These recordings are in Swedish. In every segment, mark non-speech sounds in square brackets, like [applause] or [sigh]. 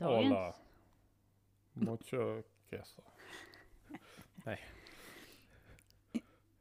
Hola. Mucho queso. [laughs]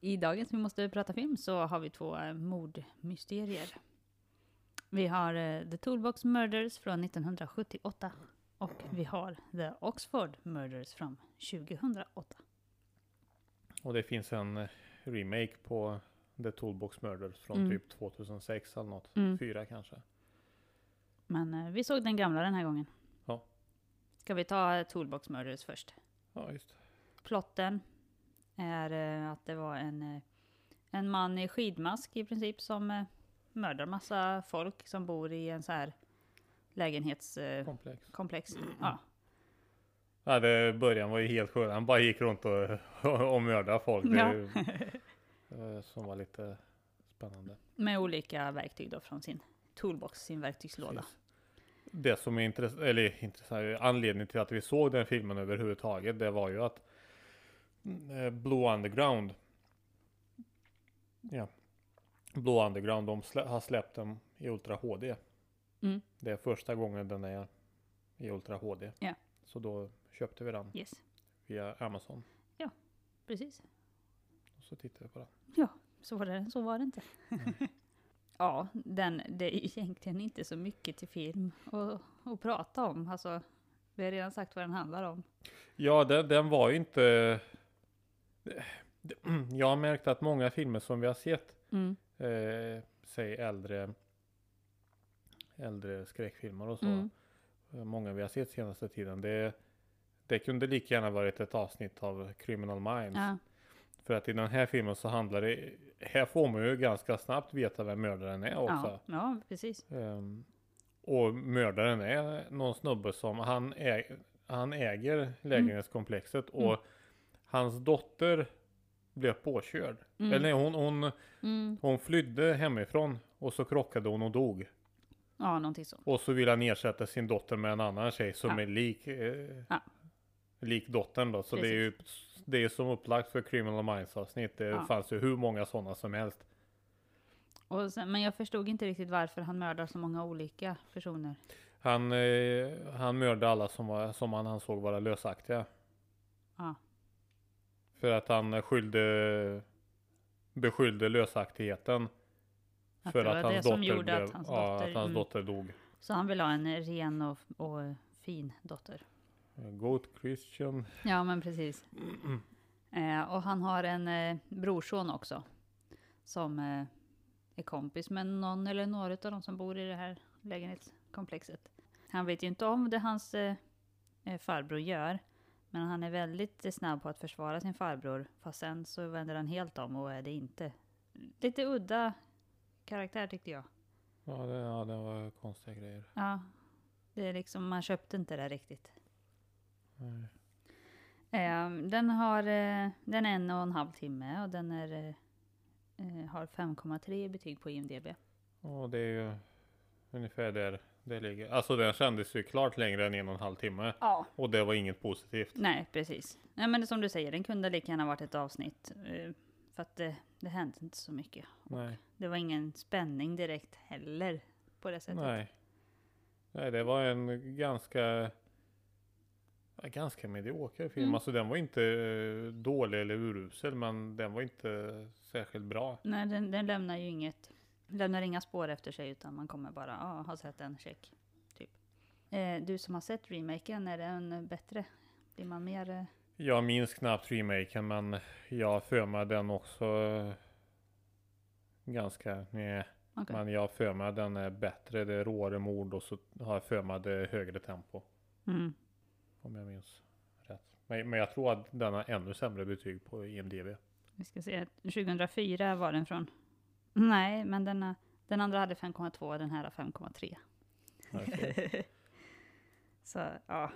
I dagens Vi måste prata film så har vi två eh, mordmysterier. Vi har eh, The Toolbox Murders från 1978 och vi har The Oxford Murders från 2008. Och det finns en eh, remake på The Toolbox Murders från Mm. typ 2006 eller något. Mm. Fyra kanske. Men vi såg den gamla den här gången. Ska vi ta Toolbox Murders först? Ja, just. Plotten är eh, att det var en, eh, en man i skidmask i princip som eh, mördar massa folk som bor i en så här lägenhetskomplex. Komplex. Ja. Ja, det, början var ju helt skön. Han bara gick runt och, [laughs] och mördade folk. Det, Ja. [laughs] eh, som var lite spännande. Med olika verktyg då från sin toolbox, sin verktygslåda. Precis. Det som är intressant, eller intressant, anledningen till att vi såg den filmen överhuvudtaget, det var ju att eh, Blue Underground Ja Blue Underground, de slä, har släppt den i Ultra HD. Mm. Det är första gången den är i Ultra HD. Ja. Så då köpte vi den Yes, via Amazon. precis. Och så tittade vi på den. Så var det, så var det inte. Ja, den, det är egentligen inte så mycket till film att, att prata om. Alltså, vi har redan sagt vad den handlar om. Ja, den, den var ju inte... [clears throat] Jag har märkt att många filmer som vi har sett Mm. eh, säg äldre äldre skräckfilmer och så. Mm. Eh, Många vi har sett senaste tiden. Det, det kunde lika gärna varit ett avsnitt av Criminal Minds. Ja, För att i den här filmen så handlar det, här får man ju ganska snabbt veta vem mördaren är också. ja, ja, precis. Ehm, och mördaren är någon snubbe som han, äg, han äger lägenhetskomplexet och Mm. hans dotter blev påkörd. Mm. Eller nej, hon, hon, Mm. hon flydde hemifrån och så krockade hon och dog. Ja, någonting så. Och så vill han ersätta sin dotter med en annan tjej som Ja. är lik, eh, Ja. Lik dottern då. Så det är ju det är som upplagt för Criminal Minds avsnitt. Det Ja. fanns ju hur många sådana som helst. Och sen, men jag förstod inte riktigt varför han mördar så många olika personer. Han, eh, han mördade alla som, var, som han ansåg vara lösaktiga. Ja, För att han skyllde, beskyllde lösaktigheten. Att för att hans, dotter, blev, att hans ja, dotter- att hans mm. dotter dog. så han vill ha en ren och, och fin dotter. Goat Christian. Ja, men precis. Eh, och han har en eh, brorson också. Som eh, är kompis med någon eller några av de som bor i det här lägenhetskomplexet. Han vet ju inte om det hans eh, eh, farbror gör. Men han är väldigt eh, snabb på att försvara sin farbror. Fast sen så vänder han helt om och är det inte. Lite udda karaktär tyckte jag. Ja, det, ja, det var konstiga grejer. Ja, det är liksom, man köpte inte det riktigt. Eh, den har, eh, den är en och en halv timme och den är, eh, eh, har 5,3 i betyg på IMDB. Ja, det är ju ungefär där det ligger. Alltså den kändes ju klart längre än en och en halv timme. Ja. Och det var inget positivt. Nej, precis. Nej, men som du säger, den kunde lika gärna varit ett avsnitt. För att det, det hände inte så mycket. Nej. Det var ingen spänning direkt heller på det sättet. Nej. Nej, det var en ganska ganska medioker film. Mm. Alltså den var inte eh, dålig eller urusel, men den var inte särskilt bra. Nej, den, den lämnar ju inget, lämnar inga spår efter sig utan man kommer bara, ja, har sett en check. Typ. Eh, du som har sett remaken, är den bättre? Blir man mer... Eh, Jag minns knappt remaken, men jag för den också eh, ganska, nej. okej. Men jag för den är bättre, det är råare mord och så har jag för det är högre tempo. Mm. Om jag minns rätt. Men, men jag tror att den har ännu sämre betyg på IMDB. Vi ska se, 2004 var den från. Nej, men den, har- den andra hade 5,2 och den här har 5,3. Okej. [laughs] Så ja.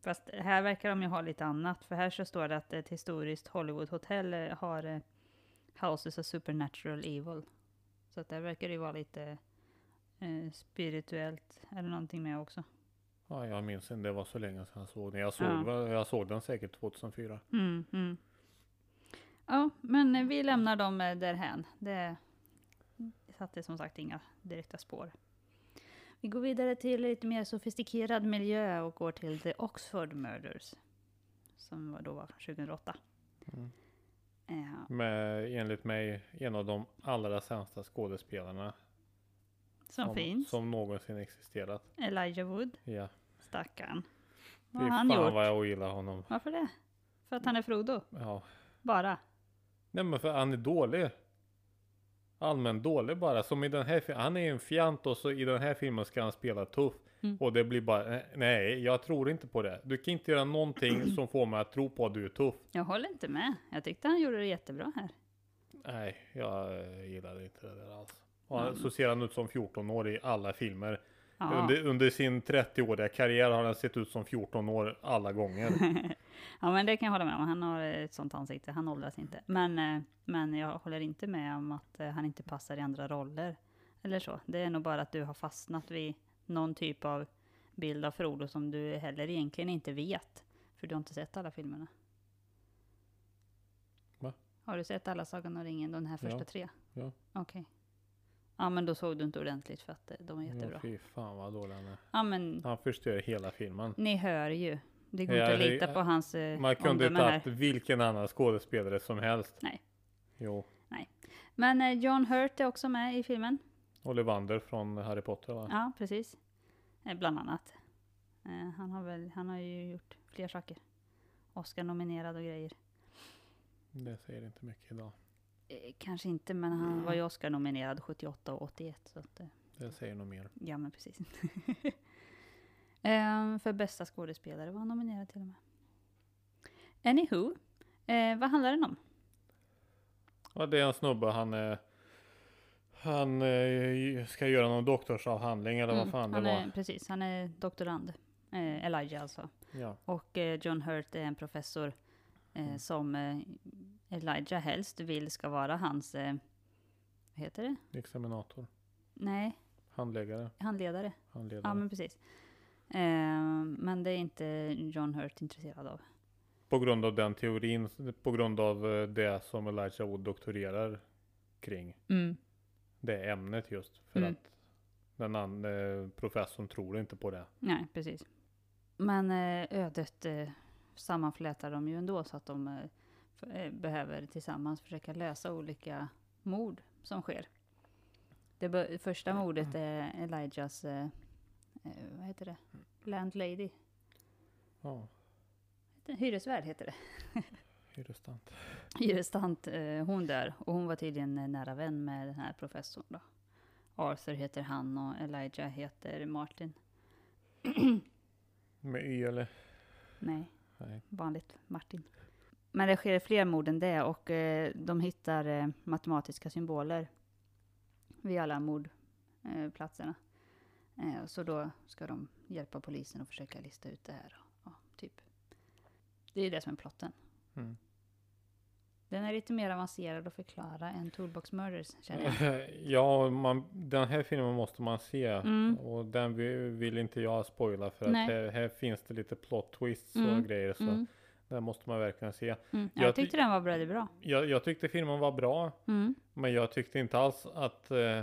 Fast här verkar de ju ha lite annat. För här så står det att ett historiskt Hollywood-hotell eh, har eh, Houses of Supernatural Evil. Så att där verkar det ju vara lite eh, spirituellt eller någonting med också. Ja, jag minns inte, det var så länge sedan jag såg den. Jag såg, Ja. jag såg den säkert 2004. Mm, mm. Ja, men vi lämnar dem eh, därhän. Det satte som sagt inga direkta spår. Vi går vidare till lite mer sofistikerad miljö och går till The Oxford Murders. Som då var 2008. Mm. Eh, Med enligt mig en av de allra sämsta skådespelarna som, finns. som någonsin existerat. Elijah Wood, Ja. Stackarn. Vad har han gjort? vad jag ogillar honom. Varför det? För att han är Frodo? Ja. Bara? Nej men för han är dålig. Allmänt dålig bara. Som i den här filmen. Han är en fjant och så i den här filmen ska han spela tuff. Mm. Och det blir bara, eh, nej jag tror inte på det. Du kan inte göra någonting [clears throat] som får mig att tro på att du är tuff. Jag håller inte med. Jag tyckte han gjorde det jättebra här. Nej, jag eh, gillar inte det där alls. Och Mm. så ser han ut som 14 år i alla filmer. Ja. Under, under sin 30-åriga karriär har han sett ut som 14 år alla gånger. [laughs] ja, men det kan jag hålla med om. Han har ett sånt ansikte. Han åldras inte. Men, eh, men jag håller inte med om att eh, han inte passar i andra roller. Eller så. Det är nog bara att du har fastnat vid någon typ av bild av Frodo som du heller egentligen inte vet. För du har inte sett alla filmerna. Va? Har du sett alla Sagan om ringen, de här första Ja. tre? Ja. Okej. Ja, men då såg du inte ordentligt för att eh, de är Ja, jättebra. fy fan vad dålig han är. Ja, men Han förstör hela filmen. ni hör ju. Det går Ja, inte att lita på hans eh, Man kunde tagit vilken annan skådespelare som helst. Nej. Jo. Men eh, John Hurt är också med i filmen. Ollivander från Harry Potter va? Ja, precis. Bland annat. Han, har väl, han har ju gjort fler saker. Oscar-nominerad och grejer. Det säger inte mycket idag. Eh, kanske inte, men han var ju Oscar-nominerad 78 och 81. Så att, eh, Det säger nog mer. ja, men precis. [laughs] eh, för bästa skådespelare var han nominerad till och med. Anywho, eh, vad handlar den om? Ja, det är en snubbe, han är han eh, ska göra någon doktorsavhandling eller vad Mm, fan det var. är, precis, han är doktorand. Eh, Elijah alltså. Ja. Och eh, John Hurt är en professor eh, Mm. som eh, Elijah helst vill ska vara hans, eh, vad heter det? Examinator. Nej, Handläggare. handledare. Handledare. Ja, men precis. Eh, men det är inte John Hurt intresserad av. På grund av den teorin, på grund av eh, det som Elijah Wood doktorerar kring. Mm. Det ämnet just. För Mm. att den andra professorn tror inte på det. Nej, precis. Men eh, ödet eh, sammanflätar dem ju ändå så att de eh, eh, behöver tillsammans försöka lösa olika mord som sker. Det första mordet är Elijahs, eh, eh, vad heter det? Landlady. Ja, Hyresvärd heter det. [laughs] hyrestant. Hyrestant, eh, hon dör. Och hon var tydligen eh, nära vän med den här professorn då. Arthur heter han och Elijah heter Martin. [clears throat] Med Y eller? Nej, Nej. vanligt Martin. Men det sker fler mord än det och eh, de hittar eh, matematiska symboler vid alla mordplatserna. Eh, så då ska de hjälpa polisen att försöka lista ut det här. Ja, typ. Det är det som är plotten. Mm. Den är lite mer avancerad att förklara än Toolbox Murders känner jag. [laughs] ja, man, den här filmen måste man se. Mm. Och den vill, vill inte jag spoila för Nej. att här, här finns det lite plot twists Mm. och grejer. Så Mm. Den måste man verkligen se. Mm. Jag Jag tyckte den var väldigt bra. Jag, jag tyckte filmen var bra. Mm. Men jag tyckte inte alls att eh,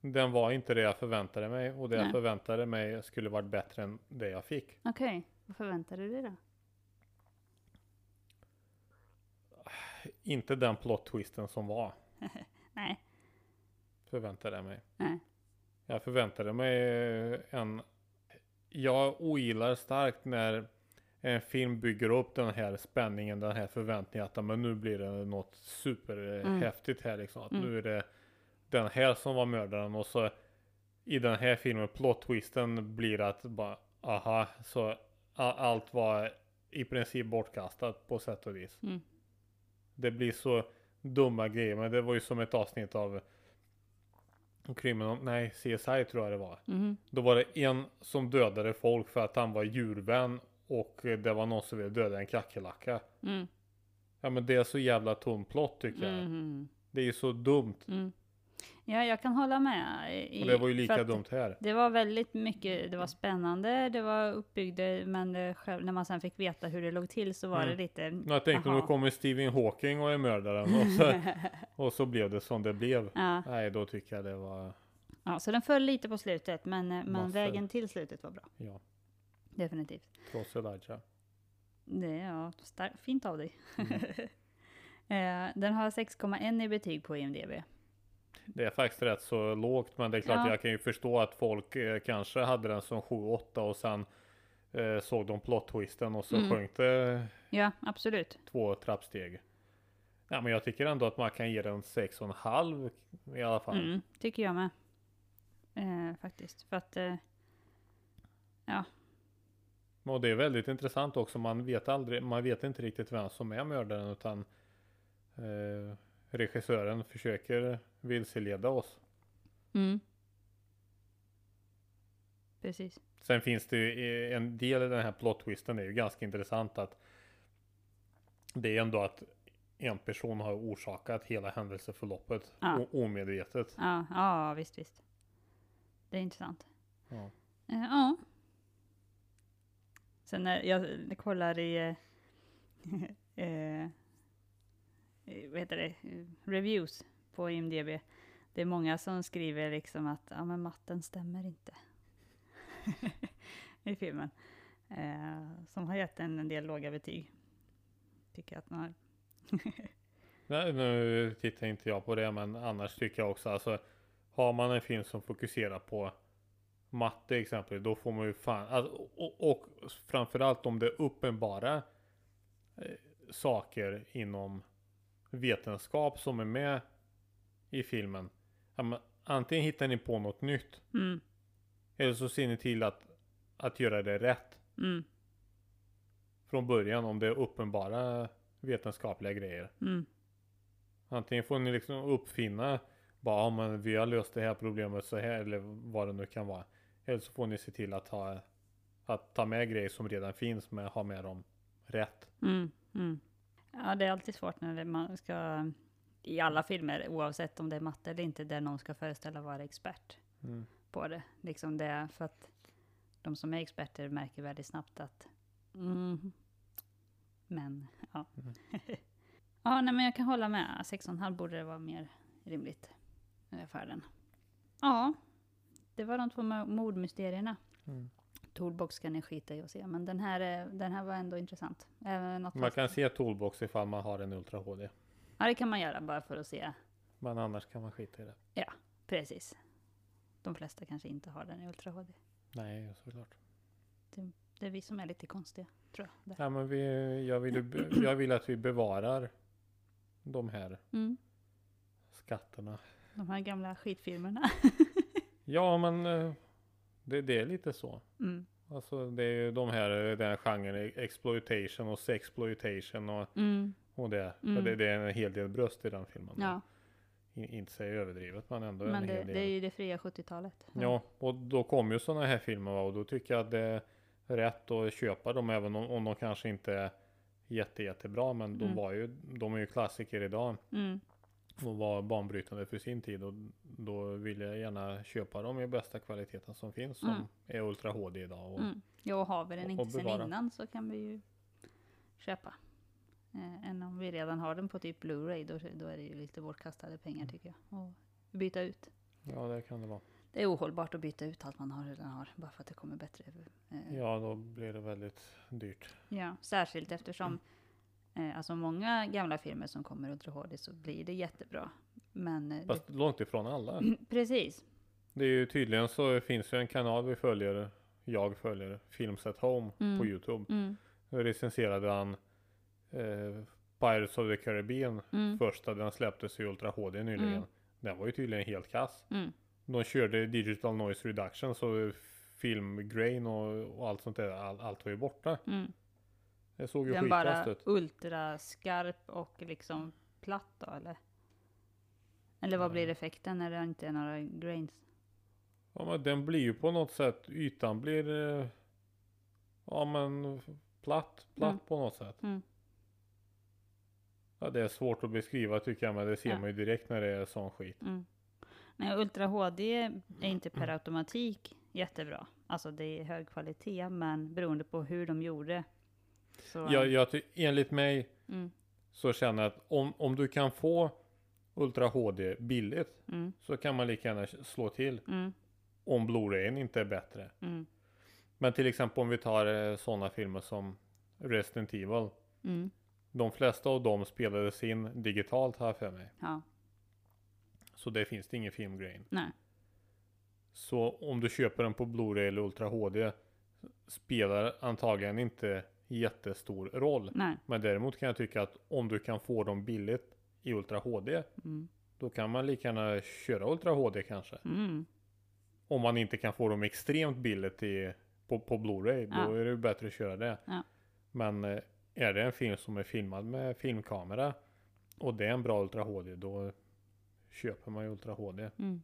den var inte det jag förväntade mig. Och det jag Nej. förväntade mig skulle varit bättre än det jag fick. Okej, vad förväntar du dig då? Inte den plot twisten som var. [laughs] Nej. Förväntade jag mig. Nej. Jag förväntade mig en... Jag ogillar starkt när en film bygger upp den här spänningen, den här förväntningen att men nu blir det något superhäftigt här liksom. Att Mm. nu är det den här som var mördaren och så i den här filmen plot twisten blir att bara aha, så allt var i princip bortkastat på sätt och vis. Mm. Det blir så dumma grejer, men det var ju som ett avsnitt av Criminal, nej CSI tror jag det var. Mhm. Då var det en som dödade folk för att han var djurvän och det var någon som ville döda en kackerlacka. Mm. Ja men det är så jävla tom plott tycker jag. Mhm. Det är ju så dumt. Mm. Ja, jag kan hålla med. i- Och det var ju lika dumt här. Det var väldigt mycket, det var spännande, det var uppbyggt, men det, själv, när man sen fick veta hur det låg till så var Mm. det lite... Men jag tänkte nu Jaha. kommer Stephen Hawking och är mördaren och så, [laughs] och så blev det som det blev. Ja, Nej då tycker jag det var Ja, så den föll lite på slutet, men, eh, men vägen till slutet var bra. Ja, Definitivt. trots Elijah. Det är ja, star- fint av dig. Mm. [laughs] Eh, den har 6,1 i betyg på IMDB. Det är faktiskt rätt så lågt, men det är klart Ja. jag kan ju förstå att folk eh, kanske hade den som 7-8 och sen eh, såg de plot-twisten och så Mm. sjönk det Ja, absolut. två trappsteg. Ja, men jag tycker ändå att man kan ge den 6,5 i alla fall. Mm, tycker jag med. Eh, faktiskt. För att... Eh, ja, Och det är väldigt intressant också. Man vet aldrig, man vet inte riktigt vem som är mördaren utan eh, regissören försöker vilseleda oss. mm. Precis. Sen finns det ju eh, en del i den här plot twisten är ju ganska intressant att det är ändå att en person har orsakat hela händelseförloppet Ja. omedvetet. Ja, ja, visst, visst. Det är intressant. Ja. Eh, ja. Sen när jag kollar i... Eh, [laughs] eh, vad heter det? Reviews på IMDB. Det är många som skriver liksom att ja, men matten stämmer inte. [laughs] I filmen. Eh, som har gett en, en del låga betyg. Tycker att man... [laughs] Nej, nu tittar inte jag på det men annars tycker jag också alltså Har man en film som fokuserar på matte exempelvis då får man ju fan alltså, och, och framförallt om det är uppenbara eh, saker inom vetenskap som är med i filmen. Ja, antingen hittar ni på något nytt Mm, eller så ser ni till att, att göra det rätt mm, från början om det är uppenbara vetenskapliga grejer. mm, Antingen får ni liksom uppfinna bara ja, men vi har löst det här problemet så här eller vad det nu kan vara. Eller så får ni se till att ha att ta med grejer som redan finns men ha med dem rätt. mm, mm. Ja, det är alltid svårt när man ska... I alla filmer, oavsett om det är matte eller inte, där någon ska föreställa vara expert. Mm. på det. Liksom det för att de som är experter märker väldigt snabbt att mm, men ja. Mm. [laughs] ja, nej men jag kan hålla med. 6,5 borde det vara mer rimligt för den. Ja, det var de två mo- mordmysterierna. Mm. Toolbox ska ni skita i och se, men den här, är- den här var ändå intressant. Även något Man fast- kan se Toolbox ifall man har en Ultra HD. Ja, det kan man göra bara för att se. Men annars kan man skita i det. Precis. De flesta kanske inte har den i Ultra HD. Nej, såklart. Det är vi som är lite konstiga, tror jag. Där. Ja, men vi, jag, vill, jag vill att vi bevarar de här Mm. skatterna. De här gamla skitfilmerna. [laughs] Ja, men eh, det, det är lite så. Mm. Alltså det är ju de här, den genren exploitation och sexploitation och, Mm. och det. Mm. det. Det är en hel del bröst i den filmen. Ja, I, inte säga överdrivet men ändå men en det, hel del. det är ju det fria 70-talet. Ja, och då kommer ju sådana här filmer och då tycker jag att det är rätt att köpa dem även om, om de kanske inte är jätte, jättebra. Men de Mm. var ju, de är ju klassiker idag Mm. Var banbrytande för sin tid och då vill jag gärna köpa dem i bästa kvaliteten som finns som Mm. är Ultra HD idag. Och, Mm. Ja, och har vi den inte sen innan så kan vi ju köpa. Eh, än om vi redan har den på typ Blu-ray, då, då är det ju lite bortkastade pengar tycker jag. Och byta ut. Ja, det kan det vara. Det är ohållbart att byta ut allt man har redan har, bara för att det kommer bättre. Eh, Ja, då blir det väldigt dyrt. Ja, särskilt eftersom eh, alltså många gamla filmer som kommer Ultra HD så blir det jättebra. Men eh, Fast långt ifrån alla. det, precis. Det är ju tydligen så finns ju en kanal vi följer. Jag följer Films at Home Mm. på Youtube. Mm, Då recenserade han eh, Pirates of the Caribbean. mm, Första den släpptes i Ultra HD nyligen. Mm. Den var ju tydligen helt kass. mm. De körde digital noise reduction så filmgrain och, och allt sånt där. All, allt var ju borta. Mm. Det såg ju Den bara ut. ultra skarp och liksom platt då eller? Eller vad blir effekten när det inte är några grains? Ja men den blir ju på något sätt. Ytan blir eh, Ja men platt. Platt Mm. på något sätt. Mm. Ja, det är svårt att beskriva tycker jag, men det ser Ja. man ju direkt när det är sån skit. Mm. Nej, Ultra HD är inte per automatik jättebra. Alltså det är hög kvalitet, men beroende på hur de gjorde. Så, Jag, jag, ty- enligt mig mm, så känner jag att om, om du kan få Ultra HD billigt Mm, så kan man lika gärna slå till mm, om Blu-rayen inte är bättre. mm, Men till exempel om vi tar sådana filmer som Resident Evil. mm. De flesta av dem spelades in digitalt jag för mig. Ja, Så det finns det ingen filmgrej. nej. Så om du köper den på Blu-ray eller Ultra HD spelar antagligen inte jättestor roll. Nej. Men däremot kan jag tycka att om du kan få dem billigt i Ultra HD Mm, då kan man lika gärna köra Ultra HD kanske. mm, Om man inte kan få dem extremt billigt i, på, på Blu-ray då Ja. är det bättre att köra det. Ja. Men eh, är det en film som är filmad med filmkamera och det är en bra Ultra HD då köper man ju Ultra HD. mm.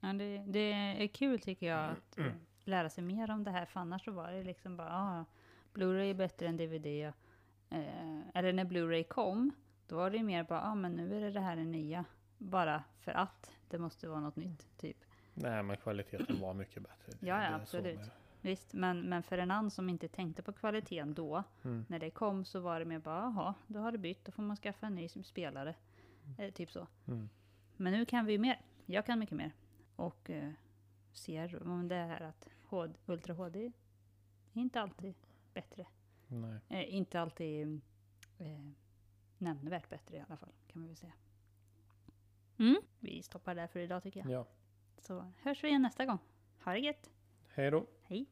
Ja, det, det är kul tycker jag att eh, lära sig mer om det här. För annars så var det liksom bara, ah, Blu-ray är bättre än DVD. Eh, eller när Blu-ray kom, då var det mer bara, ah, men nu är det det här det nya. Bara för att det måste vara något nytt, typ. Nej men kvaliteten var mycket bättre. [clears throat] Ja, ja, absolut. med- Visst, men, men för en annan som inte tänkte på kvaliteten då, Mm. när det kom så var det mer bara, jaha, då har det bytt, då får man skaffa en ny spelare. Eh, typ så. Mm. Men nu kan vi ju mer. Jag kan mycket mer. Och eh, ser om det här att HD, Ultra HD inte alltid bättre. Nej. Eh, inte alltid eh, nämnvärt bättre i alla fall, kan vi väl säga. Mm. Vi stoppar där för idag tycker jag. Ja. Så hörs vi igen nästa gång. Ha det gött! Hej då. Hej!